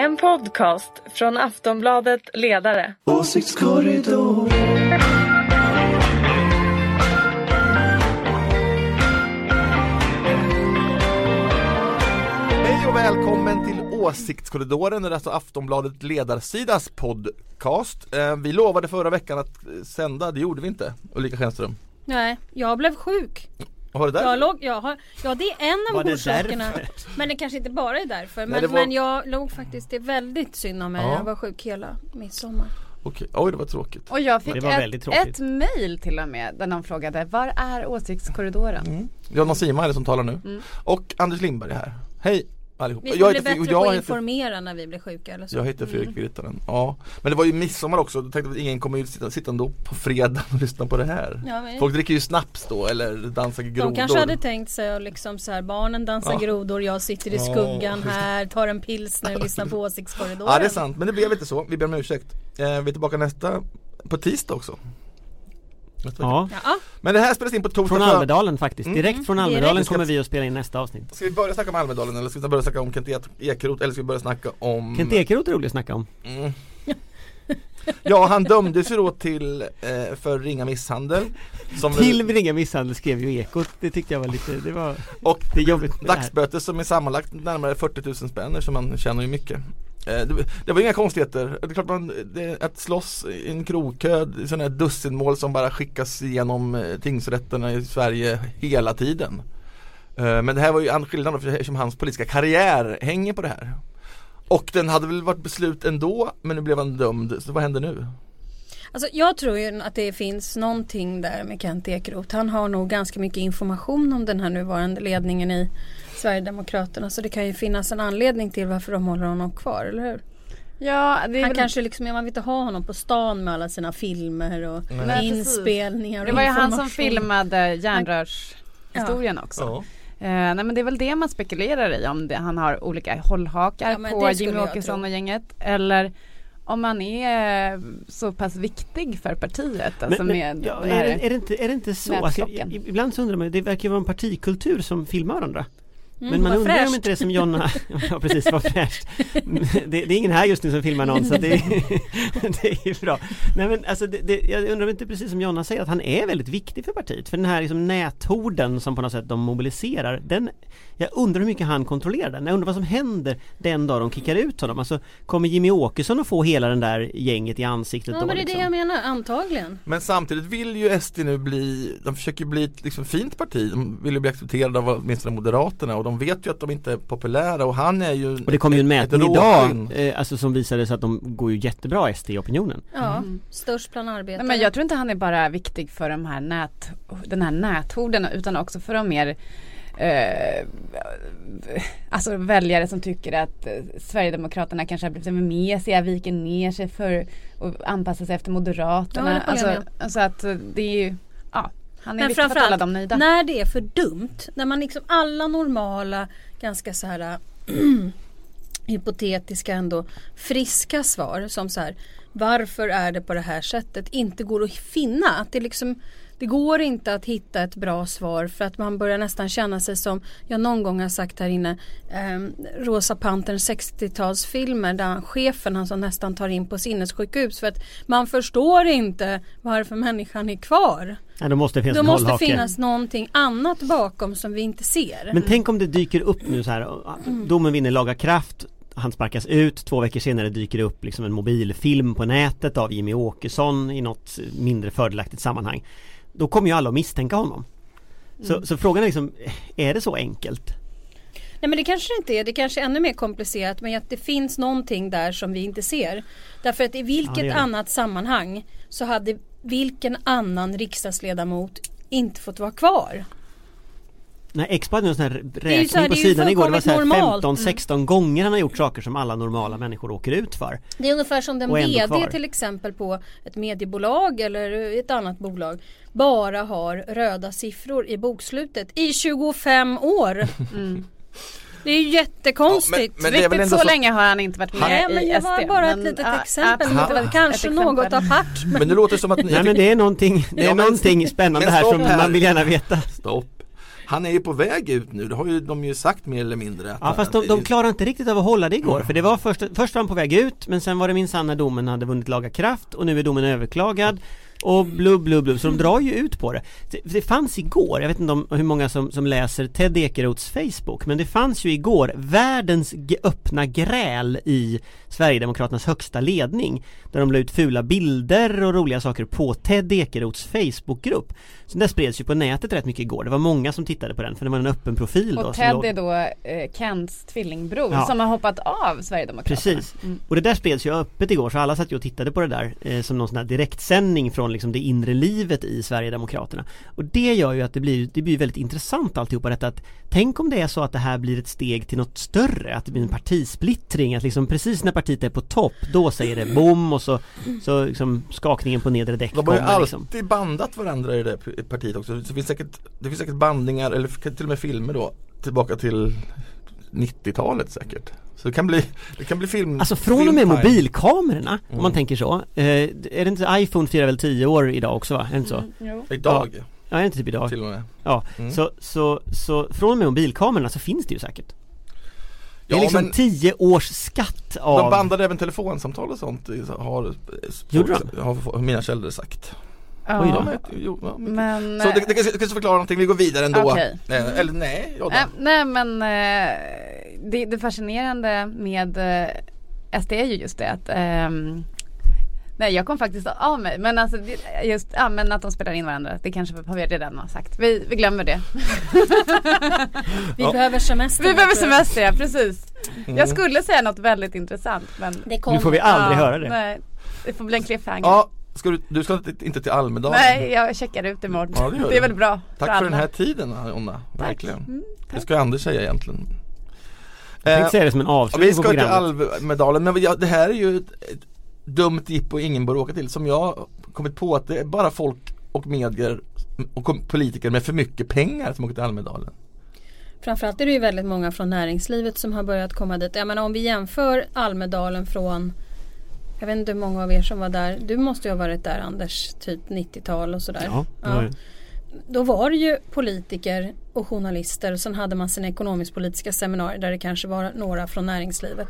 En podcast från Aftonbladet Ledare. Åsiktskorridor. Hej och välkommen till Åsiktskorridoren, det är alltså Aftonbladet Ledarsidas podcast. Eh, Vi lovade förra veckan att sända, det gjorde vi inte, Ulrika Schenström. Nej, jag blev sjuk. Var det där? Jag låg, jag har, ja det är en av orsakerna. Men det kanske inte bara är därför. Men, det var- men jag låg faktiskt, det är väldigt synd om mig. Ja. Jag var sjuk hela midsommar. Okej, oj det var tråkigt. Och jag fick Det var väldigt ett, ett mail till och med där någon frågade var är åsiktskorridoren? Jonna Sima är det som talar nu. Och Anders Lindberg är här. Hej allihopa. Vi får bli heter- bättre på att heter, informera när vi blir sjuka eller så. jag heter Fredrik Virtanen. Ja, men det var ju midsommar också, då tänkte att ingen kommer ju sitta, sitta ändå på fredag och lyssna på det här. Ja, men- Folk dricker ju snaps då eller dansar grodor. De kanske hade tänkt sig att liksom så här, barnen dansar Ja. grodor, jag sitter i Ja, skuggan det. här, tar en pilsner och lyssnar på åsiktskorridoren. Ja det är sant, men det blev inte så. Vi ber om ursäkt. Eh, vi är tillbaka nästa, på tisdag också. Ja, Ja, Men det här spelas in på torsdag från för- Almedalen faktiskt. Mm. Direkt från Direkt. Almedalen kommer vi att spela in nästa avsnitt. Ska vi börja snacka om Almedalen eller ska vi börja snacka om Kent Ek- Ekeroth eller ska vi börja snacka om Kent Ekeroth är rolig att snacka om. Mm. Ja han dömdes ju då till eh, för ringa misshandel som Till ringa misshandel skrev ju Ekot. Det tyckte jag var lite, det var och det är jobbigt dagsböter som är sammanlagt närmare 40 000 spänn så man tjänar ju mycket Eh, det, det var inga konstigheter, det är klart man, det, att slåss i en krogkö, sådana här dussinmål som bara skickas igenom eh, tingsrätterna i Sverige hela tiden eh, Men det här var ju skillnaden skillnad eftersom hans politiska karriär hänger på det här Och den hade väl varit beslut ändå men nu blev han dömd, så vad händer nu? Alltså jag tror ju att det finns någonting där med Kent Ekeroth. Han har nog ganska mycket information om den här nuvarande ledningen i Sverigedemokraterna. Så det kan ju finnas en anledning till varför de håller honom kvar, eller hur? Ja, det är Han väl, kanske liksom, man vill inte ha honom på stan med alla sina filmer och Nej, inspelningar och det var ju han som filmade järnrörshistorien också. Ja. Eh, nej men det är väl det man spekulerar i om det, han har olika hållhakar Ja, på Jimmy Åkesson och gänget eller om han är så pass viktig för partiet alltså ja, är, det, är, det inte, är det inte så? Alltså, ibland så undrar man, det verkar vara en partikultur som filmar varandra. Mm, Men man undrar fräscht. om inte det som Jonna, ja precis vad fräscht. det, det är ingen här just nu som filmar någon så det, det är ju bra. Nej men alltså det, det, jag undrar om inte precis som Jonna säger att han är väldigt viktig för partiet. För den här liksom näthorden som på något sätt de mobiliserar, den, jag undrar hur mycket han kontrollerar den. Jag undrar vad som händer den dag de kickar ut honom. Alltså kommer Jimmy Åkesson att få hela den där gänget i ansiktet Ja då men det är det liksom? jag menar, antagligen. Men samtidigt vill ju SD nu bli, de försöker bli ett liksom fint parti, de vill ju bli accepterade av åtminstone Moderaterna och de vet ju att de inte är populära och han är ju Och det kom ju en mätning idag, eh, alltså som visade sig att de går ju jättebra SD i opinionen. Ja, Mm. störst bland arbetare. Nej, men jag tror inte han är bara viktig för de här nät, den här näthorden utan också för de mer eh, Alltså väljare som tycker att eh, Sverigedemokraterna kanske har blivit mesiga, viker ner sig för att anpassa sig efter Ja, Moderaterna. jag alltså, alltså att det är ju, ja, han är Men viktig för att alla framförallt de nöjda. när det är för dumt, när man liksom alla normala, ganska så här hypotetiska ändå, friska svar som så här varför är det på det här sättet inte går att finna. Att det liksom det går inte att hitta ett bra svar för att man börjar nästan känna sig som jag någon gång har sagt här inne eh, Rosa Pantern 60-talsfilmer där han- chefen han som nästan tar in på sinnessjukhus för att man förstår inte varför människan är kvar. Ja, då måste det finnas Då en måste finnas någonting annat bakom som vi inte ser. Men tänk om det dyker upp nu så här, domen vinner laga kraft han sparkas ut, två veckor senare dyker det upp liksom en mobilfilm på nätet av Jimmy Åkesson i något mindre fördelaktigt sammanhang. Då kommer ju alla att misstänka honom. Så, så frågan är liksom, är det så enkelt? Nej men det kanske inte är. Det kanske är ännu mer komplicerat men att det finns någonting där som vi inte ser. Därför att i Ja, vilket det. annat sammanhang så hade vilken annan riksdagsledamot inte fått vara kvar. Nej, Expo hade en sån här räkning så här, på sidan igår. Det var så här fullkomligt normalt. Mm. 15-16 gånger han har gjort saker som alla normala människor åker ut för. Det är ungefär som den VD kvar. till exempel på ett mediebolag eller ett annat bolag bara har röda siffror i bokslutet i 25 år. Det är ju jättekonstigt. Ja, men- men Riktigt så, så- länge har han inte varit med Nej men i jag SD. var bara ett men, litet ja, exempel. var ett kanske exempel. något apart. Men Men det låter som att ni, Nej men det är någonting, det är Ja, men- någonting spännande här som här. man vill gärna veta. Stopp Han är ju på väg ut nu, det har ju de ju sagt mer eller mindre. Ja fast de, de klarar inte riktigt av att hålla det igår för det var först, först var han på väg ut men sen var det minsann när domen hade vunnit laga kraft och nu är domen överklagad och blubb blubb blubb så de drar ju ut på det. Det, det fanns igår, jag vet inte om hur många som, som läser Ted Ekeroths Facebook men det fanns ju igår världens öppna gräl i Sverigedemokraternas högsta ledning där de la ut fula bilder och roliga saker på Ted Ekeroths Facebookgrupp. Så det spreds ju på nätet rätt mycket igår. Det var många som tittade på den för det var en öppen profil då. Och Ted låg- är då eh, Kents tvillingbror Ja. som har hoppat av Sverigedemokraterna. Precis. Mm. Och det där spreds ju öppet igår så alla satt ju och tittade på det där eh, som någon sån här direktsändning från liksom det inre livet i Sverigedemokraterna. Och det gör ju att det blir, det blir väldigt intressant alltihopa detta att Tänk om det är så att det här blir ett steg till något större, att det blir en partisplittring, att liksom precis när partiet är på topp då säger det bom och så, så liksom skakningen på nedre däck De har ju kommer alltid liksom. bandat varandra i det partiet också. Det finns säkert, det finns säkert bandningar eller till och med filmer då tillbaka till 90-talet säkert. Så det kan bli, det kan bli film Alltså från och med filmtime. mobilkamerorna, om man Mm. tänker så. Eh, är det inte iPhone firar väl 10 år idag också va? Är det inte så? Mm, jo. Idag Ja, är det inte typ idag? till och med. Ja, Mm. så, så, så från och med mobilkamerorna så finns det ju säkert. Det är Ja, liksom men- 10 års skatt av... De bandade även telefonsamtal och sånt har, har, har mina källor sagt. Oj. Ja, jo, ja, men... Så det, det kanske, kanske förklarar någonting, vi går vidare ändå. Okej. Eh, eller nej, ja, Äh, nej men eh, det, det fascinerande med eh, SD är ju just det att ehm, Nej jag kom faktiskt av mig men alltså just ja, men att de spelar in varandra det kanske har vi redan har sagt. Vi, vi glömmer det. Vi Ja. behöver semester. Vi behöver semester ja precis. Mm. Jag skulle säga något väldigt intressant men. Nu får vi aldrig ja, höra det. Nej, det får bli en cliffhanger. Ja, ska du, du ska inte, inte till Almedalen? Nej jag checkar ut imorgon. Ja, det det är väl bra Tack för alla. den här tiden Jonna, verkligen. Mm, Det ska ju Anders säga egentligen. Jag Eh, tänkte säga det som en Ja, avslutning vi på ska till programmet. Almedalen, men ja, det här är ju ett, ett dumt jippo ingen bör åka till som jag har kommit på att det är bara folk och medier och politiker med för mycket pengar som åker till Almedalen. Framförallt är det ju väldigt många från näringslivet som har börjat komma dit. Jag menar om vi jämför Almedalen från jag vet inte hur många av er som var där. Du måste ju ha varit där Anders, typ 90-tal och sådär. Ja, Ja. Då var det ju politiker och journalister och sen hade man sina ekonomisk-politiska seminarier där det kanske var några från näringslivet.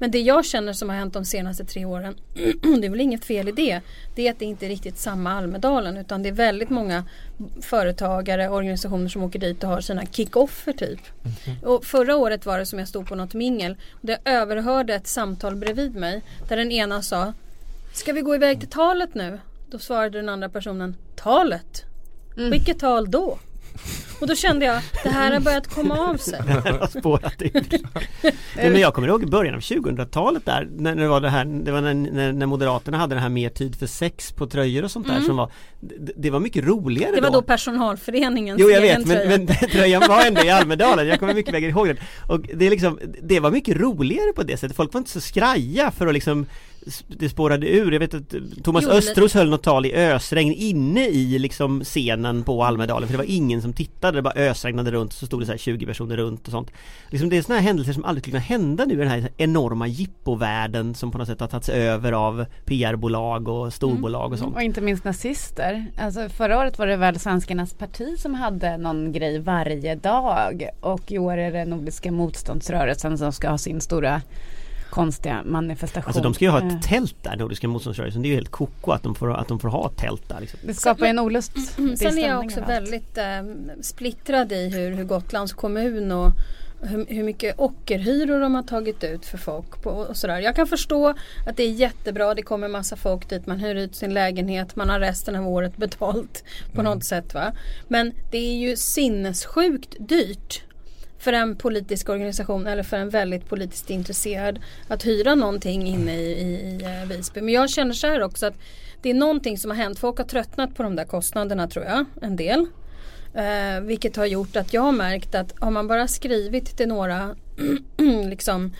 Men det jag känner som har hänt de senaste tre åren, det är väl inget fel i det, det är att det inte är riktigt samma Almedalen utan det är väldigt många företagare, organisationer som åker dit och har sina kick-offer typ. Och förra året var det som jag stod på något mingel och jag överhörde ett samtal bredvid mig där den ena sa Ska vi gå iväg till talet nu? Då svarade den andra personen Talet? Vilket tal då? Och då kände jag det här har börjat komma av sig. Det har spårat ur. Nej, men jag kommer ihåg i början av 2000-talet där när det var det här Det var när, när, när Moderaterna hade det här mer tid för sex på tröjor och sånt där som var det, det var mycket roligare Mm. Det var då personalföreningens Jo jag vet men, tröja. men den tröjan var ändå i Almedalen, jag kommer mycket väl ihåg den Och det är liksom, det var mycket roligare på det sättet, folk var inte så skraja för att liksom det spårade ur, jag vet att Thomas Jo, Östros höll något tal i ösregn inne i liksom scenen på Almedalen för det var ingen som tittade, det bara ösregnade runt så stod det så här 20 personer runt och sånt. Liksom Det är sådana här händelser som aldrig skulle kunna hända nu i den här enorma jippovärlden som på något sätt har tagits över av PR-bolag och storbolag och sånt. Och inte minst nazister. Alltså förra året var det väl Svenskarnas parti som hade någon grej varje dag. Och i år är det Nordiska motståndsrörelsen som ska ha sin stora konstiga manifestation. Alltså de ska ju ha Eh, ett tält där, Nordiska motståndsrörelsen, det är ju helt koko att de får, att de får ha ett tält där liksom. Det skapar en olust. Mm, Sen är jag också väldigt eh, splittrad i hur, hur Gotlands kommun och hur, hur mycket ockerhyror de har tagit ut för folk. På, och sådär. Jag kan förstå att det är jättebra, det kommer massa folk dit, man hyr ut sin lägenhet, man har resten av året betalt på något sätt. Va? Men det är ju sinnessjukt dyrt för en politisk organisation eller för en väldigt politiskt intresserad att hyra någonting inne i, i, i eh, Visby. Men jag känner så här också att det är någonting som har hänt. Folk har tröttnat på de där kostnaderna tror jag, en del. Eh, vilket har gjort att jag har märkt att har man bara skrivit till några liksom,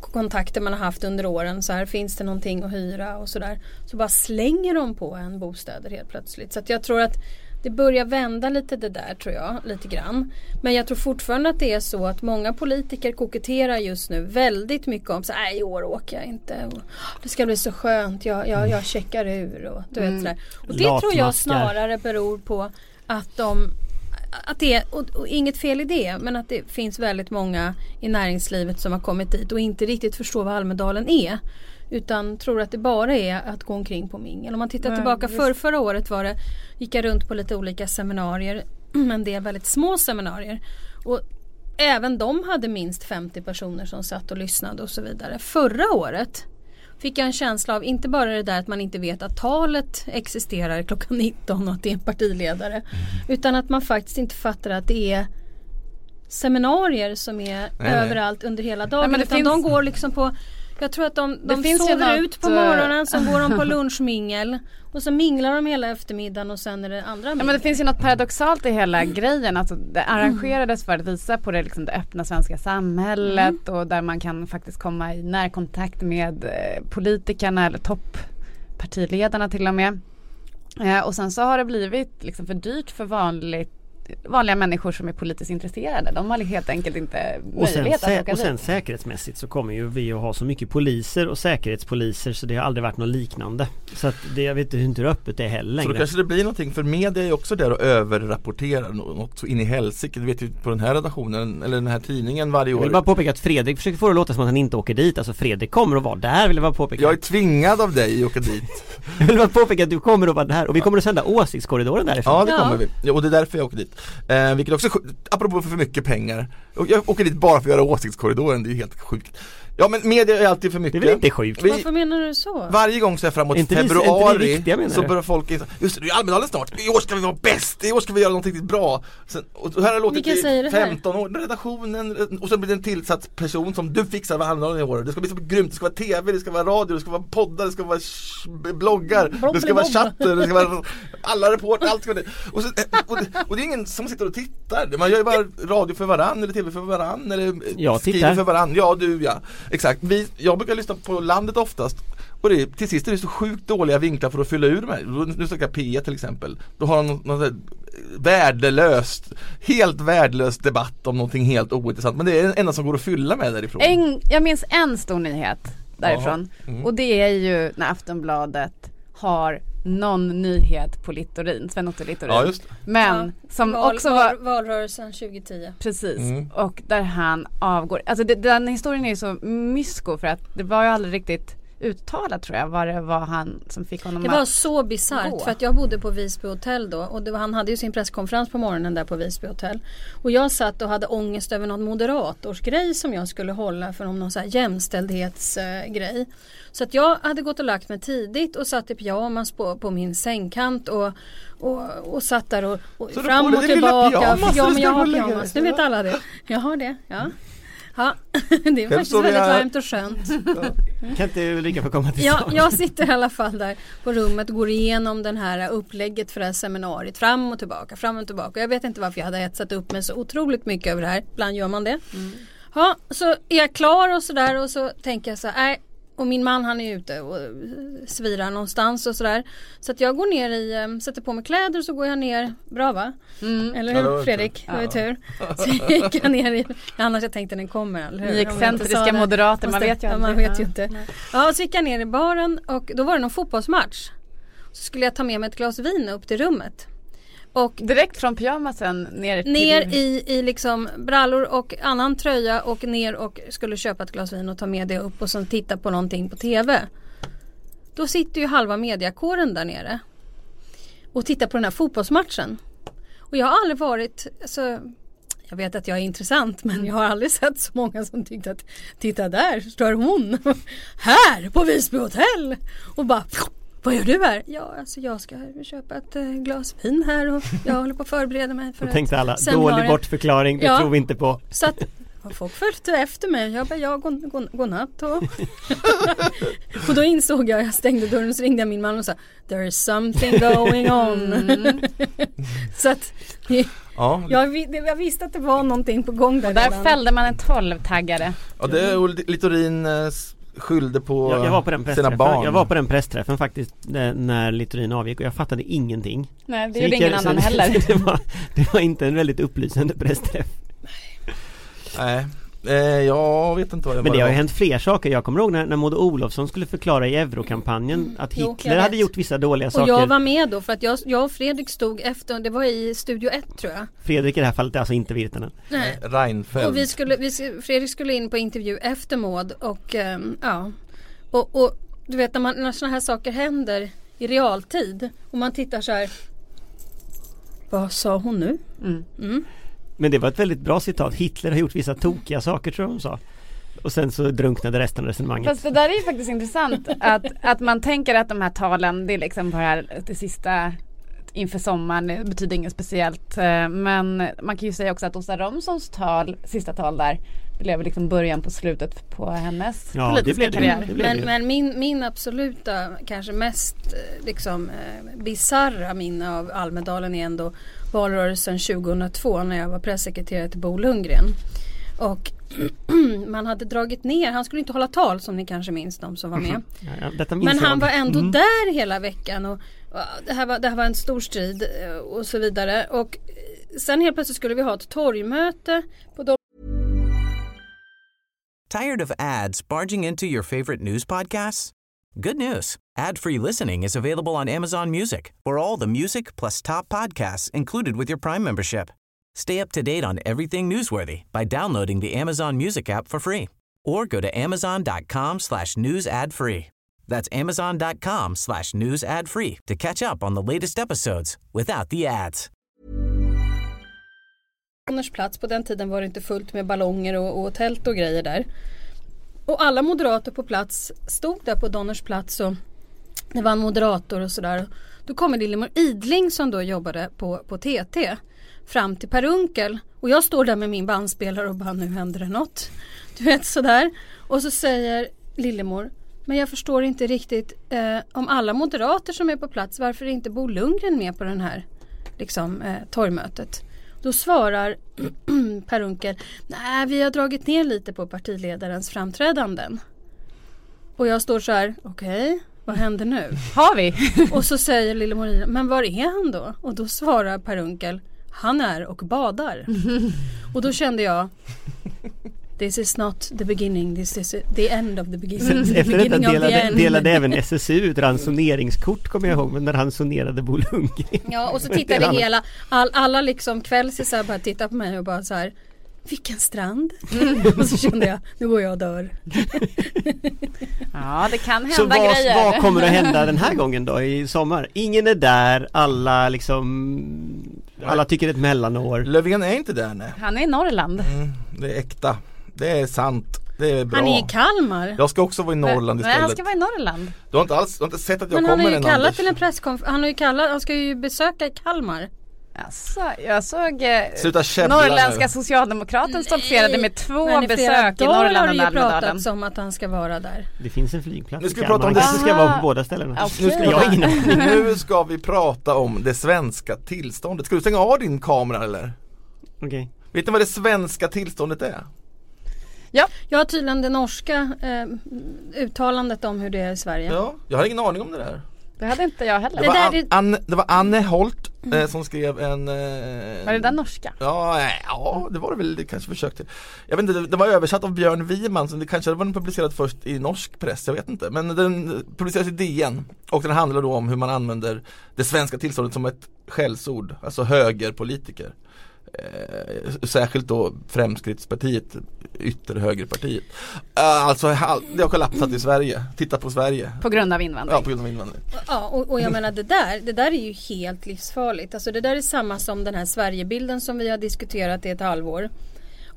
kontakter man har haft under åren så här finns det någonting att hyra och sådär. Så bara slänger de på en bostäder helt plötsligt. Så att jag tror att det börjar vända lite det där tror jag, lite grann. Men jag tror fortfarande att det är så att många politiker koketterar just nu väldigt mycket om så här, "Nej, i år åker jag inte. Och, Det ska bli så skönt, jag, jag, jag checkar ur och du vet sådär. Och det tror jag snarare beror på att de att det och, och inget fel i det, men att det finns väldigt många i näringslivet som har kommit dit och inte riktigt förstår vad Almedalen är. Utan tror att det bara är att gå omkring på mingel. Om man tittar tillbaka visst. för förra året var det, gick jag runt på lite olika seminarier, en del väldigt små seminarier. Och även de hade minst 50 personer som satt och lyssnade och så vidare. Förra året fick jag en känsla av, inte bara det där att man inte vet att talet existerar klockan 19 och att det är en partiledare. Utan att man faktiskt inte fattar att det är seminarier som är nej. överallt under hela dagen. men det utan finns- de går liksom på jag tror att de, Det de finns ju sover något, ut på morgonen, sen går de på lunchmingel och så minglar de hela eftermiddagen och sen är det andra Ja, mingel. men det finns ju något paradoxalt i hela grejen. Alltså, det arrangerades för att visa på det, liksom, det öppna svenska samhället och där man kan faktiskt komma i närkontakt med eh, politikerna eller topppartiledarna till och med. Eh, och sen så har det blivit liksom, för dyrt för vanligt vanliga människor som är politiskt intresserade. De har helt enkelt inte Och sen, möjlighet att åka och sen dit. säkerhetsmässigt så kommer ju vi att ha så mycket poliser och säkerhetspoliser så det har aldrig varit något liknande. Så att det, jag vet inte hur öppet det är heller Så då kanske det blir någonting, för media är ju också där och överrapporterar nå- något så in i helsike. Du vet ju på den här redaktionen, eller den här tidningen varje Jag vill år. bara påpeka att Fredrik försöker få det att låta som att han inte åker dit. Alltså Fredrik kommer att vara där vill jag bara påpeka. Jag är tvingad av dig att åka dit. Jag vill bara påpeka att du kommer att vara där och vi kommer att sända åsiktskorridoren därifrån. Ja det Ja. kommer vi. Ja, och det är därför jag åker dit. Eh, vilket också, är sjukt. apropå för mycket pengar. Och Jag åker dit bara för att göra åsiktskorridoren, det är ju helt sjukt. Ja men media är alltid för Det mycket. är väl inte sjukt? Vi, Varför menar du så? varje gång så är framåt Inte vi- inte vi februari viktiga, så börjar folk inse, just det, det är Almedalen snart, i år ska vi vara bäst, i år ska vi göra något riktigt bra. Sen, och här har det låtit i det här? 15 år, redaktionen och sen blir det en tillsatt person som du fixar med Almedalen i år. Det ska bli så grymt, det ska vara TV, det ska vara radio, det ska vara poddar, det ska vara bloggar, det ska vara chatter, det ska vara alla reporter, allt ska vara det. Och, så, och, det, och det är ingen som sitter och tittar, man gör ju bara radio för varann eller TV för varann eller Jag skriver tittar. för varann. Ja du ja, exakt. Vi, jag brukar lyssna på landet oftast och det, till sist är det så sjukt dåliga vinklar för att fylla ur mig. Nu snackar jag P1 till exempel. Då har de sån här värdelöst, helt värdelös debatt om någonting helt ointressant. Men det är det enda som går att fylla med därifrån. En, jag minns en stor nyhet därifrån. Mm. Och det är ju när Aftonbladet har någon nyhet på Littorin, Sven-Otto Littorin. Ja just det. Men som Val, också var val, valrörelsen 2010. Precis, Mm. och där han avgår. Alltså det, den historien är ju så mysko för att det var ju aldrig riktigt uttalat tror jag vad det var han som fick honom Det var att så bisarrt för att jag bodde på Visby hotell då och det var, han hade ju sin presskonferens på morgonen där på Visby hotell. Och jag satt och hade ångest över någon moderatorsgrej som jag skulle hålla för någon så här jämställdhetsgrej. Så att jag hade gått och lagt mig tidigt och satt i pyjamas på, på min sängkant och, och, och satt där och, och fram och tillbaka. pyjamas ja men jag har pyjamas, nu vet alla det. Jag har det, ja. Ja, det är faktiskt sover väldigt jag- varmt och skönt. Kan inte Ulrika få komma till Ja, jag sitter i alla fall där på rummet och går igenom den här upplägget för det här seminariet fram och tillbaka, fram och tillbaka. Jag vet inte varför jag hade hetsat upp mig så otroligt mycket över det här. Ibland gör man det. Ja, så är jag klar och sådär och så tänker jag så här, nej. Och min man han är ute och svirar någonstans och sådär. Så att jag går ner i, eh, sätter på mig kläder och så går jag ner, bra va? Mm. Eller Ja, hur tur. Fredrik? Det var ju Ja. tur. Så gick jag ner i, annars jag tänkte den kommer, eller hur? Ni excentriska moderater, man vet ju ja, aldrig. man vet ju Ja. inte. Ja, så gick jag ner i baren och då var det någon fotbollsmatch. Så skulle jag ta med mig ett glas vin upp till rummet. Och Direkt från pyjamasen ner till... ner i, i liksom brallor och annan tröja och ner och skulle köpa ett glas vin och ta med det upp och sen titta på någonting på TV. Då sitter ju halva mediakåren där nere. Och tittar på den här fotbollsmatchen. Och jag har aldrig varit, alltså, jag vet att jag är intressant men jag har aldrig sett så många som tyckte att titta där står hon här på Visby hotell och bara vad gör du här? Ja, alltså jag ska köpa ett eh, glas vin här och jag håller på att förbereda mig för Då tänkte alla, dålig bortförklaring, det Ja. tror vi inte på. så att folk följt efter mig. Jag bara, ja, god, god, godnatt och... och då insåg jag, jag stängde dörren och så ringde jag min man och sa There is something going on. Mm. så att Ja, jag, jag visste att det var någonting på gång där Där redan. fällde man en tolvtaggare. ja det är Littorin eh, skyllde på Jag, jag, var på den sina barn. jag var på den pressträffen faktiskt när, Littorin avgick och jag fattade ingenting. Nej, det gjorde ingen jag- annan heller. det, var, det var inte en väldigt upplysande pressträff. Nej. Eh, jag vet inte vad jag Men det har ju var. hänt fler saker. Jag kommer ihåg när, när Maud Olofsson skulle förklara i eurokampanjen att Jo, Hitler jag hade gjort vissa dåliga Och saker. jag var med då för att jag, jag och Fredrik stod efter, det var i Studio 1 tror jag. Fredrik i det här fallet är alltså inte Virtanen. Nej. Reinfeldt. Och vi skulle, vi, Fredrik skulle in på intervju efter Maud och ehm, ja. Och, och du vet när, man, när sådana här saker händer i realtid och man tittar så här. Vad sa hon nu? Mm. Mm. Men det var ett väldigt bra citat. Hitler har gjort vissa tokiga saker tror jag hon sa. Och sen så drunknade resten av resonemanget. Fast det där är ju faktiskt intressant att, att man tänker att de här talen det är liksom bara det sista inför sommaren, det betyder inget speciellt. eh, Men man kan ju säga också att Åsa Romsons tal, sista tal där, det blev liksom början på slutet på hennes Ja, det politiska blev det. karriär. Det blev Men, det. men min, min absoluta kanske mest eh, liksom eh, bizarra minne av Almedalen är ändå valrörelsen 2002 när jag var pressekreterare till Bo Lundgren. Och man hade dragit ner, han skulle inte hålla tal som ni kanske minns de som var med. Ja, ja, Men han jag. var ändå Mm. där hela veckan och och det här, var, det här var en stor strid eh, och så vidare. Och eh, sen helt plötsligt skulle vi ha ett torgmöte på de Tired of ads barging into your favorite news podcasts? Good news. Ad-free listening is available on Amazon Music for all the music plus top podcasts included with your Prime membership. Stay up to date on everything newsworthy by downloading the Amazon Music app for free or go to amazon.com slash news ad free. That's amazon.com slash news ad free to catch up on the latest episodes without the ads. Donners plats. På den tiden var det inte fullt med ballonger och, och tält och grejer där. Och alla moderater på plats stod där på Donners plats och det var en moderator och sådär. Då kommer Lillemor Idling som då jobbade på, på TT fram till Per Unkel och jag står där med min bandspelare och bara nu händer det något. Du vet sådär. Och så säger Lillemor men jag förstår inte riktigt eh, om alla moderater som är på plats varför är inte Bo Lundgren med på den här liksom, eh, torgmötet? Då svarar Per Unckel, nej vi har dragit ner lite på partiledarens framträdanden. Och jag står så här, okej, vad händer nu? Har vi? Och så säger Lillemor Ida, men var är han då? Och då svarar Per Unckel, han är och badar. Och då kände jag, this is not the beginning, this is the end of the beginning. The Efter detta delade, delade även SSU ut ransoneringskort kommer jag ihåg, men när han sonerade Bo Lundgren. Ja och så tittade hela, all, alla liksom kvällsisar bara tittade på mig och bara så här vilken strand? och så kände jag, nu går jag och dör. Ja det kan hända Så vad, grejer. vad kommer att hända den här gången då i sommar? Ingen är där, alla liksom Alla tycker det är ett mellanår Löfven är inte där nej. Han är i Norrland. Mm, det är äkta. Det är sant. Det är bra. Han är i Kalmar. Jag ska också vara i Norrland Nej, han istället. ska vara i Norrland. Du har inte alls, du har inte sett att jag Men han kommer har ju än kallat Anders. till en presskonferens. Han har ju kallat, han ska ju besöka i Kalmar. Alltså, jag såg eh, Norrländska nu. Socialdemokraten stoltserade med två Men besök i Norrland har det under ju Almedalen. om att han ska vara där. Det finns en flygplats Nu ska vi prata om Han det- kanske ska vara på båda ställena Okej. Nu ska, vi Jag har ingen nu ska vi prata om det svenska tillståndet. Ska du stänga av din kamera eller? Okej Vet ni vad det svenska tillståndet är? Jag har tydligen det norska eh, uttalandet om hur det är i Sverige. Ja, jag har ingen aning om det där. Det hade inte jag heller. Det Det var, där An, är- Anne, det var Anne Holt eh, som skrev en... Eh, Var det den norska? Ja, nej, ja, det var det väl, det kanske försökte. Jag vet inte, det, det var översatt av Björn Wiman, så det kanske var den publicerad först i norsk press, jag vet inte. Men den publicerades i DN och den handlar då om hur man använder det svenska tillståndet som ett skällsord, alltså högerpolitiker. Eh, särskilt då Fremskrittspartiet, ytterhögerpartiet. Eh, alltså det har kollapsat i Sverige, titta på Sverige. På grund av invandring. Ja, på grund av invandring. Ja och, och jag menar det där, det där är ju helt livsfarligt. Alltså det där är samma som den här Sverigebilden som vi har diskuterat i ett halvår.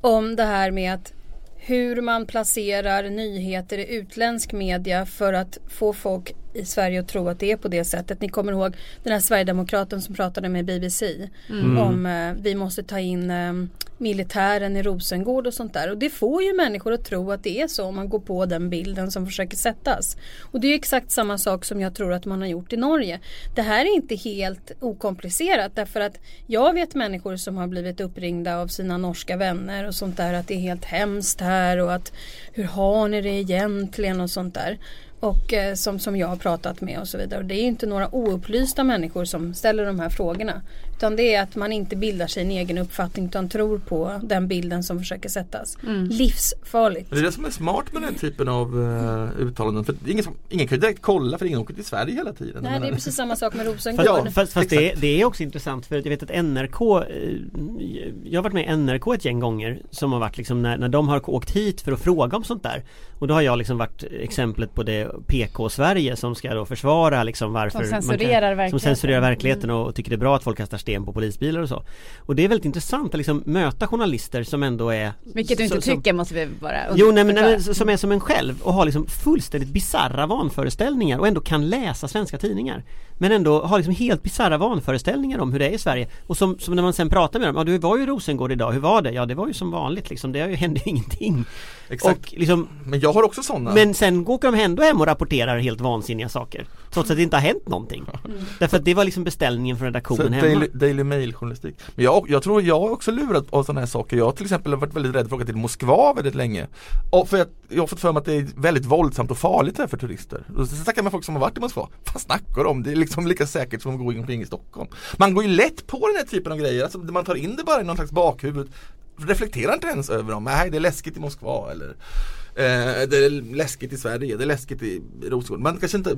Om det här med att hur man placerar nyheter i utländsk media för att få folk i Sverige att tro att det är på det sättet. Ni kommer ihåg den här Sverigedemokraten som pratade med BBC om eh, vi måste ta in eh, militären i Rosengård och sånt där. Och det får ju människor att tro att det är så om man går på den bilden som försöker sättas. Och det är exakt samma sak som jag tror att man har gjort i Norge. Det här är inte helt okomplicerat därför att jag vet människor som har blivit uppringda av sina norska vänner och sånt där att det är helt hemskt här och att hur har ni det egentligen och sånt där. Och eh, som, som jag har pratat med och så vidare. Och det är inte några oupplysta människor som ställer de här frågorna. Utan det är att man inte bildar sig en egen uppfattning utan tror på den bilden som försöker sättas. Mm. Livsfarligt. Det är det som är smart med den typen av uh, uttalanden. För det är ingen, som, ingen kan ju direkt kolla för ingen åker till Sverige hela tiden. Nej det är precis samma sak med Rosengård. Ja, fast, fast det, är, det är också intressant för jag vet att NRK eh, Jag har varit med i NRK ett gäng gånger Som har varit liksom när, när de har åkt hit för att fråga om sånt där Och då har jag liksom varit exemplet på det PK-Sverige som ska då försvara liksom varför Som man censurerar Som verkligheten. censurerar verkligheten Mm. och tycker det är bra att folk kastar sten på polisbilar och så. Och det är väldigt intressant att liksom möta journalister som ändå är Vilket du inte så- som- tycker måste vi bara Jo nej men, nej, men som är som en själv och har liksom fullständigt bizarra vanföreställningar och ändå kan läsa svenska tidningar. Men ändå har liksom helt bizarra vanföreställningar om hur det är i Sverige. Och som, som när man sen pratar med dem, ja du var ju i Rosengård idag, hur var det? Ja det var ju som vanligt liksom, det hände ju ingenting. Exakt. Och liksom, Men jag har också sådana. men sen åker de ändå hem och rapporterar helt vansinniga saker Trots att det inte har hänt någonting. Därför att det var liksom beställningen från Så redaktionen hemma Daily, Mail journalistik. Men jag, jag tror jag har också lurat av sådana här saker. Jag har till exempel varit väldigt rädd för att åka till Moskva väldigt länge. Och för att jag har fått för mig att det är väldigt våldsamt och farligt där för turister. Och så snackar jag med folk som har varit i Moskva. Vad snackar de om? Det är liksom lika säkert som att gå omkring i Stockholm. Man går ju lätt på den här typen av grejer. Alltså, man tar in det bara i någon slags bakhuvud. Reflekterar inte ens över dem. Nej, det är läskigt i Moskva eller det är läskigt i Sverige, det är läskigt i Rosengård. Man kanske inte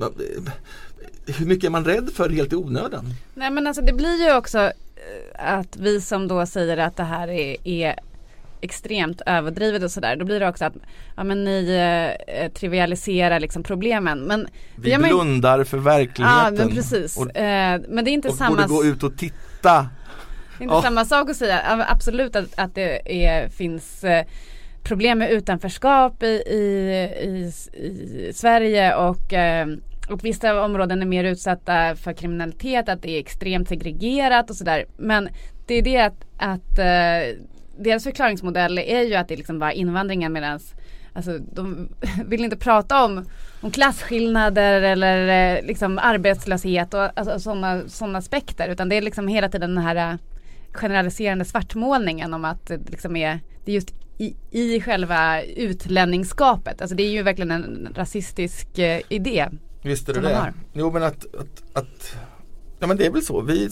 hur mycket är man rädd för helt i onödan? Nej men alltså det blir ju också eh, att vi som då säger att det här är, är extremt överdrivet och sådär. Då blir det också att ja, men ni eh, trivialiserar liksom problemen. Men Vi man ju- blundar för Ja verkligheten. men precis. Och, eh, men det är inte och samma borde gå ut och titta. Det är inte Ja. samma sak att säga, Ja, men absolut att, att det är, finns eh, problem med utanförskap i, i, i, i Sverige och eh, vissa områden är mer utsatta för kriminalitet, att det är extremt segregerat och sådär. Men det är det att, att eh, deras förklaringsmodell är ju att det liksom var invandringen medan Alltså de vill inte prata om, om klasskillnader eller eh, liksom arbetslöshet och alltså, sådana såna aspekter utan det är liksom hela tiden den här eh, generaliserande svartmålningen om att det liksom är, det är just i, i själva utlänningsskapet. Alltså det är ju verkligen en rasistisk eh, idé. Visst är det det? Jo men att, att, att Ja men det är väl så. Vi,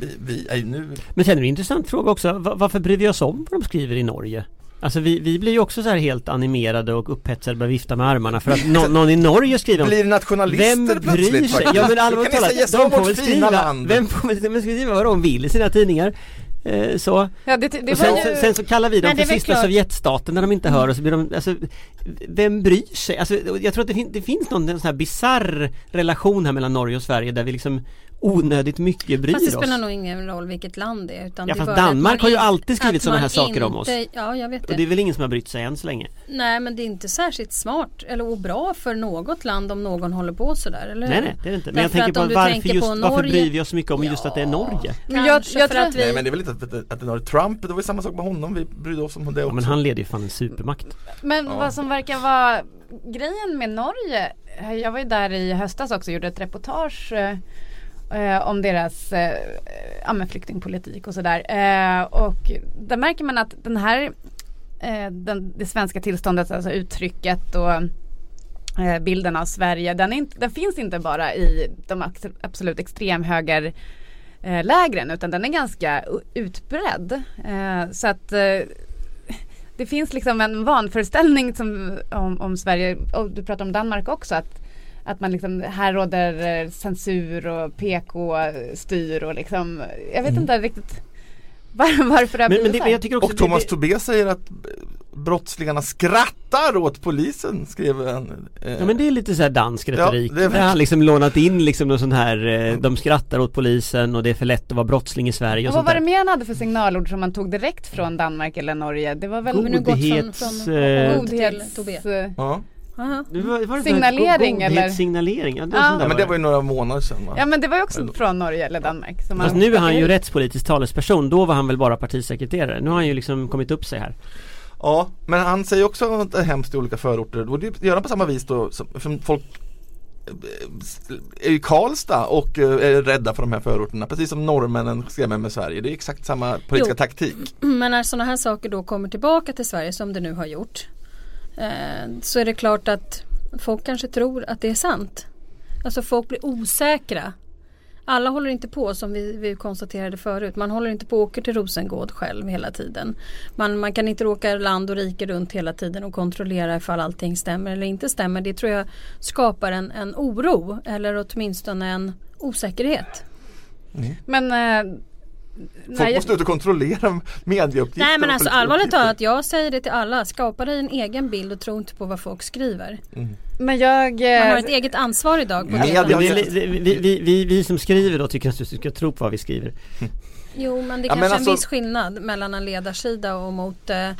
vi, vi är ju nu Men sen är det en intressant fråga också, Va- varför bryr vi oss om vad de skriver i Norge? Alltså vi, vi blir ju också så här helt animerade och upphetsade och börjar vifta med armarna för att nå- någon i Norge skriver om blir nationalister Vem bryr plötsligt sig? Ja men allvarligt kan ni säga talat, de får väl skriva, land. vem får väl de skriva vad de vill i sina tidningar eh, Så, Ja, det, det sen, ju... sen, sen så kallar vi dem för sista klart- Sovjetstaten när de inte hör och så blir de, alltså Vem bryr sig? Alltså jag tror att det, fin- det finns någon sån här bizarr relation här mellan Norge och Sverige där vi liksom onödigt mycket bryr Fast det oss spelar nog ingen roll vilket land det är. Utan Ja, det fast Danmark man har ju alltid skrivit såna här saker om oss. inte- Ja, jag vet Och det. det är väl ingen som har brytt sig än så länge? Nej, men det är inte särskilt smart eller bra för något land om någon håller på sådär, eller Nej nej det är det inte. Men jag tänker att om på varför tänker just, på varför Norge- bryr vi oss så mycket om just att det är Norge? Men jag- jag tror- att vi... Nej men det är väl inte att, att, att det är Trump, det var ju samma sak med honom, vi brydde oss om det också. Ja men han leder ju fan en supermakt Men Ja. vad som verkar vara grejen med Norge, eh, jag var ju där i höstas också och gjorde ett reportage eh, om deras eh, ja, men flyktingpolitik och sådär. Eh, och där märker man att den här, eh, den, det svenska tillståndet, alltså uttrycket och eh, bilden av Sverige, den, inte, den finns inte bara i de absolut extremhöger eh, lägren utan den är ganska utbredd. Eh, så att eh, det finns liksom en vanföreställning som, om, om Sverige, och du pratar om Danmark också, att, att man liksom, här råder eh, censur och PK-styr och liksom, jag vet inte riktigt var, varför det har Men, men, blivit det, men jag tycker också Och Thomas det, Tobé säger att brottslingarna skrattar åt polisen, skrev han. Eh, Ja men det är lite så här dansk Ja, retorik. det är- Där han liksom lånat in liksom någon sån här, eh, de skrattar åt polisen och det är för lätt att vara brottsling i Sverige och, Och vad var det mer han hade för signalord som man tog direkt från Danmark eller Norge? Det var väl Men nu gått från- Godhets... från- eh, godhets... Ja. Aha. det var, var det Signalering, god, eller? Godhetssignalering, ja, det Ja. ja men det var ju några månader sedan va? Ja men det var ju också från Norge eller Danmark. Som Fast nu är han ju rättspolitisk talesperson, då var han väl bara partisekreterare. Nu har han ju liksom kommit upp sig här. Ja, men han säger också att det är hemskt i olika förorter och det gör han på samma vis då som, folk eh, är i Karlstad och eh, är rädda för de här förorterna precis som norrmännen skrämmer med Sverige. Det är exakt samma politiska Jo. taktik. Men när sådana här saker då kommer tillbaka till Sverige som det nu har gjort så är det klart att folk kanske tror att det är sant. Alltså folk blir osäkra. Alla håller inte på som vi, vi konstaterade förut. Man håller inte på och åker till Rosengård själv hela tiden. Man, man kan inte åka land och rike runt hela tiden och kontrollera ifall allting stämmer eller inte stämmer. Det tror jag skapar en, en oro eller åtminstone en osäkerhet. Men eh, Folk nej, måste ut och kontrollera medieuppgifter. Nej men alltså allvarligt talat, jag säger det till alla. Skapa dig en egen bild och tro inte på vad folk skriver. men jag... Man har eh, ett eget ansvar idag. På Media vi, vi, vi, vi som skriver då tycker att du ska tro på vad vi skriver. Jo men det Ja, kanske men är alltså- en viss skillnad mellan en ledarsida och mot eh,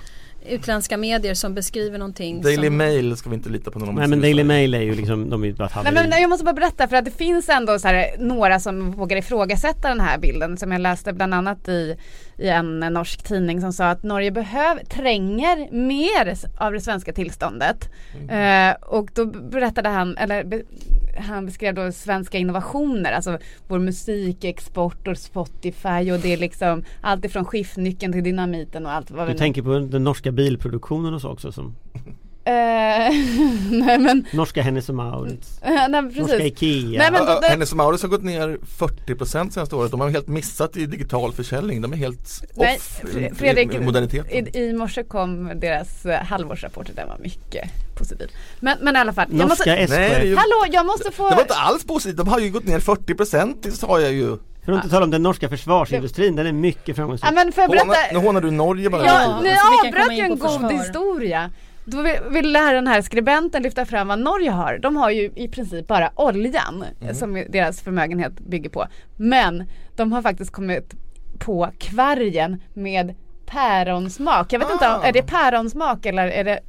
utländska medier som beskriver någonting Daily som... Mail ska vi inte lita på de Nej men Daily. Mail är ju liksom, de är ju bara ett Nej, men jag måste bara berätta för att det finns ändå så här, några som vågar ifrågasätta den här bilden som jag läste bland annat i, i en norsk tidning som sa att Norge behöver, tränger mer av det svenska tillståndet. Eh, och då berättade han, eller be, han beskrev då svenska innovationer, alltså vår musikexport och Spotify och det är liksom allt ifrån skiftnyckeln till dynamiten och allt vad Du tänker på den norska bilproduktionen och så också som nej men, Norska Hennes och Mauritz, eh, nej norska. Ikea. Nej, men- Ja, ja, det- Hennes och Mauritz har gått ner 40% senaste året. De har helt missat i digital försäljning. De är helt Nej, off Fredrik, i moderniteten. I, I morse kom deras eh, halvårsrapport och den var mycket positiv. Men, men i alla fall. Jag Norska måste, SKF. Ju- hallå, jag måste få... Det var inte alls positivt. De har ju gått ner 40% det sa jag ju. För att inte tala om den norska försvarsindustrin, den är mycket Ja, framgångsrik. men får jag Håna, berätta? nu hånar du Norge bara. Ja, ni avbröt ju en god försvar. historia. Då vill- ville den här skribenten lyfta fram vad Norge har. De har ju i princip bara oljan Mm. som deras förmögenhet bygger på. Men de har faktiskt kommit på kvargen med päronsmak. Jag vet inte, om- Ah. är det päronsmak eller är det,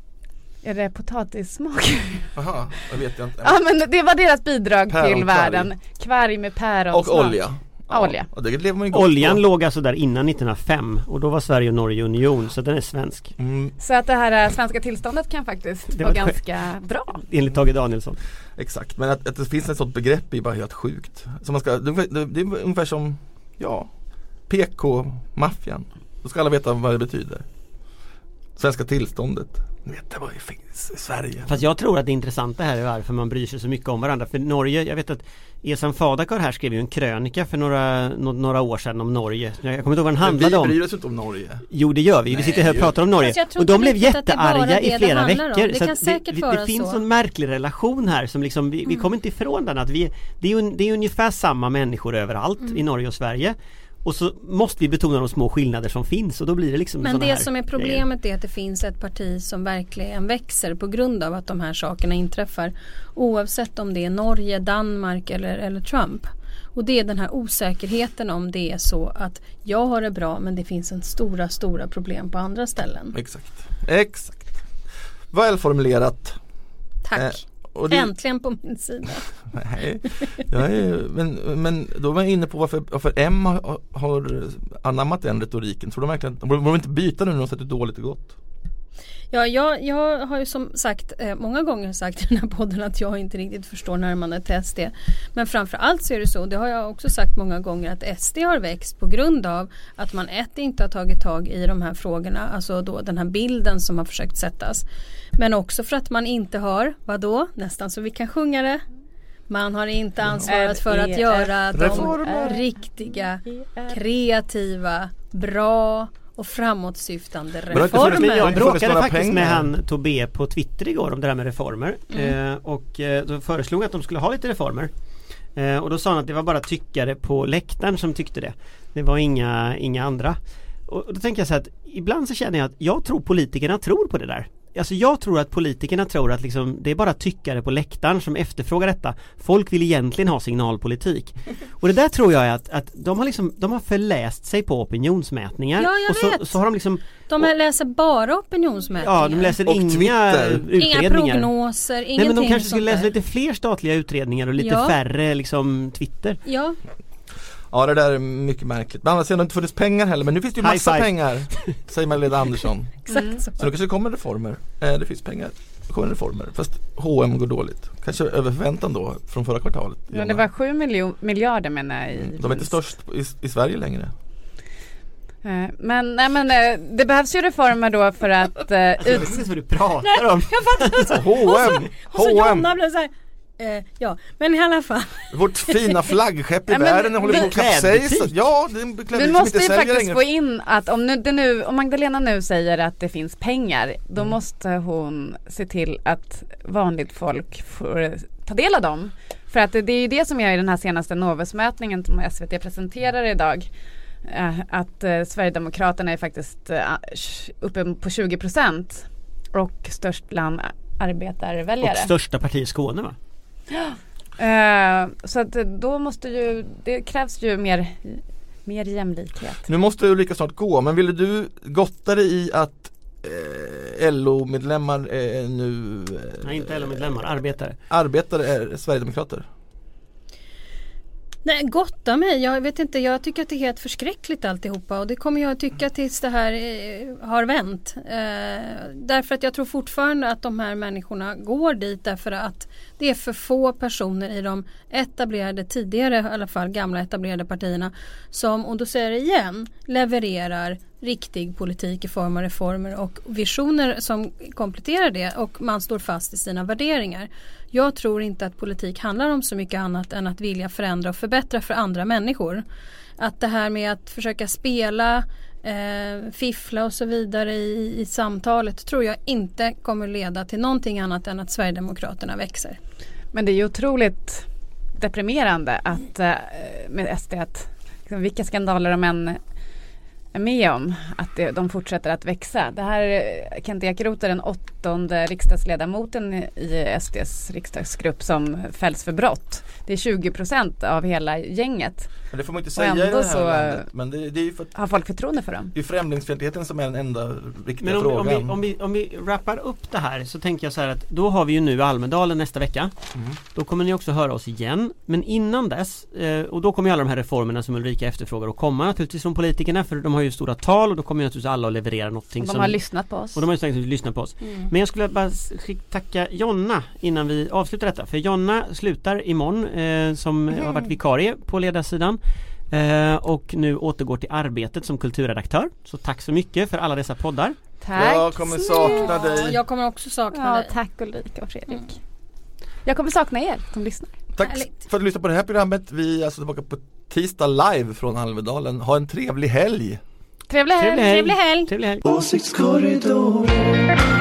är det potatissmak? Aha, jag vet jag inte. ja men det var deras bidrag till världen. Kvarg med päronsmak. Och olja. Ja, olja. Och det lever man ju Oljan på. låg alltså där innan 1905 och då var Sverige och Norge union så den är svensk. Mm, Så att det här eh, svenska tillståndet kan faktiskt Det vara ganska bra. Enligt Tage Danielsson. exakt, men att, att det finns ett sådant begrepp är bara helt sjukt. Så man ska, det, det, det är ungefär som, ja, PK-maffian. Då ska alla veta vad det betyder. Svenska tillståndet. Vet, det var ju Sverige. Fast jag tror att det intressanta här är varför man bryr sig så mycket om varandra. För Norge, jag vet att Esan Fadakar här skrev ju en krönika för några, nå- några år sedan om Norge. Jag kommer inte ihåg vad den Men handlade vi om. bryr oss inte om Norge. Jo det gör vi, vi Nej, sitter här och pratar om Norge. Och de blev det jättearga det i det flera om. veckor. Det så kan säkert det, vara det finns så. en märklig relation här som liksom, vi, vi kommer inte ifrån den. Att vi, det, är, det är ungefär samma människor överallt Mm. i Norge och Sverige. Och så måste vi betona de små skillnader som finns och då blir det liksom Men det här som är grejer. problemet är att det finns ett parti som verkligen växer på grund av att de här sakerna inträffar. Oavsett om det är Norge, Danmark eller, eller Trump. Och det är den här osäkerheten om det är så att jag har det bra men det finns en stora, stora problem på andra ställen. Exakt. Exakt. Välformulerat. Tack. Eh, det- Äntligen på min sida. Nej, är, men, men då var jag inne på varför, varför M har, har anammat den retoriken. Tror de verkligen, borde de inte byta nu när de sett hur dåligt det gått? Ja, jag, jag har ju som sagt eh, många gånger sagt i den här podden att jag inte riktigt förstår närmandet till SD. Men framförallt så är det så, det har jag också sagt många gånger, att SD har växt på grund av att man ett inte har tagit tag i de här frågorna, alltså då den här bilden som har försökt sättas. Men också för att man inte har, vadå, nästan så vi kan sjunga det. Man har inte ansvarat för att göra de riktiga, kreativa, bra och framåtsyftande funnits- Men jag bråkade faktiskt pengar. med han Tobé på Twitter igår om det där med reformer. Eh, och eh, då föreslog att de skulle ha lite reformer. Eh, och då sa han att det var bara tyckare på läktaren som tyckte det. Det var inga, inga andra. Och och då tänker jag så här att ibland så känner jag att jag tror politikerna tror på det där. Alltså jag tror att politikerna tror att liksom, det är bara tyckare på läktaren som efterfrågar detta. Folk vill egentligen ha signalpolitik. Och det där tror jag är att, att de har liksom, de har förläst sig på opinionsmätningar. Ja, jag och så, vet. så har de liksom De läser bara opinionsmätningar. Ja, de läser Och inga Twitter. utredningar. Inga prognoser, ingenting Nej men de kanske skulle läsa där. lite fler statliga utredningar och lite Ja. färre liksom Twitter. Ja, Ja det där är mycket märkligt. Men annars har det inte funnits pengar heller. Men nu finns det ju High massa five. pengar. Säger Magdalena Andersson. exakt så. Så nu kanske det kommer reformer. Eh, det finns pengar. Det kommer reformer. Fast H&M går dåligt. Kanske över förväntan då från förra kvartalet. Ja, det var 7 miljo- miljarder menar jag i Mm, De är inte störst i, i Sverige längre. Eh, Men, nej, men eh, det behövs ju reformer då för att eh, Jag vet inte vad du pratar om. H&M Och så H&M Jonna blev så här, Eh, ja, men i alla fall. Vårt fina flaggskepp i Ja, världen håller på att kapsejsa. Ja, det är en klädbutik Vi måste ju faktiskt längre. få in att om, nu, det nu, om Magdalena nu säger att det finns pengar då Mm. måste hon se till att vanligt folk får ta del av dem. För att det, det är ju det som är i den här senaste Novusmätningen som SVT presenterar idag. Eh, att eh, Sverigedemokraterna är faktiskt eh, uppe på 20 procent och störst bland arbetarväljare. Och största parti i Skåne va? Eh, så att då måste ju, det krävs ju mer, mer jämlikhet. Nu måste Ulrika snart gå, men ville du gotta dig i att eh, LO-medlemmar eh, nu eh, Nej inte LO-medlemmar, arbetare. arbetare är Sverigedemokrater? Nej, gotta mig. Jag vet inte, jag tycker att det är helt förskräckligt alltihopa och det kommer jag att tycka tills det här eh, har vänt. Eh, därför att jag tror fortfarande att de här människorna går dit därför att det är för få personer i de etablerade, tidigare i alla fall gamla etablerade partierna som, och då säger jag det igen, levererar riktig politik i form av reformer och visioner som kompletterar det och man står fast i sina värderingar. Jag tror inte att politik handlar om så mycket annat än att vilja förändra och förbättra för andra människor. Att det här med att försöka spela, eh, fiffla och så vidare i, i samtalet tror jag inte kommer leda till någonting annat än att Sverigedemokraterna växer. Men det är ju otroligt deprimerande att eh, med SD att liksom, vilka skandaler de än är med om att det, de fortsätter att växa. Det här eh, Kent Ekeroth är den åttonde riksdagsledamoten i SDs riksdagsgrupp som fälls för brott. Det är 20 procent av hela gänget. Men det får man inte Och säga i det här så- landet. Men det, det är ju för Har folk förtroende för dem? det är främlingsfientligheten som är den enda riktiga Men om, om, frågan. vi, om, vi, om vi wrappar upp det här så tänker jag så här att då har vi ju nu Almedalen nästa vecka. Mm. Då kommer ni också höra oss igen. Men innan dess, eh, och då kommer ju alla de här reformerna som Ulrika efterfrågar att komma naturligtvis från politikerna för de har ju stora tal och då kommer ju naturligtvis alla att leverera någonting De som har lyssnat på oss. och de har ju säkert lyssnat på oss. Men jag skulle bara skick- tacka Jonna innan vi avslutar detta. För Jonna slutar imorgon eh, som har varit vikarie på ledarsidan. Eh, och nu återgår till arbetet som kulturredaktör. Så tack så mycket för alla dessa poddar. Tack. Jag kommer sakna dig. jag kommer också sakna Ja, dig. tack Ulrika och Fredrik. Jag kommer sakna er som lyssnar. Tack Härligt. för att du lyssnade på det här programmet. Vi är alltså tillbaka på tisdag live från Almedalen. Ha en trevlig helg! Trevlig helg. Trevlig helg! Trevlig helg! Trevlig helg! Åsiktskorridoren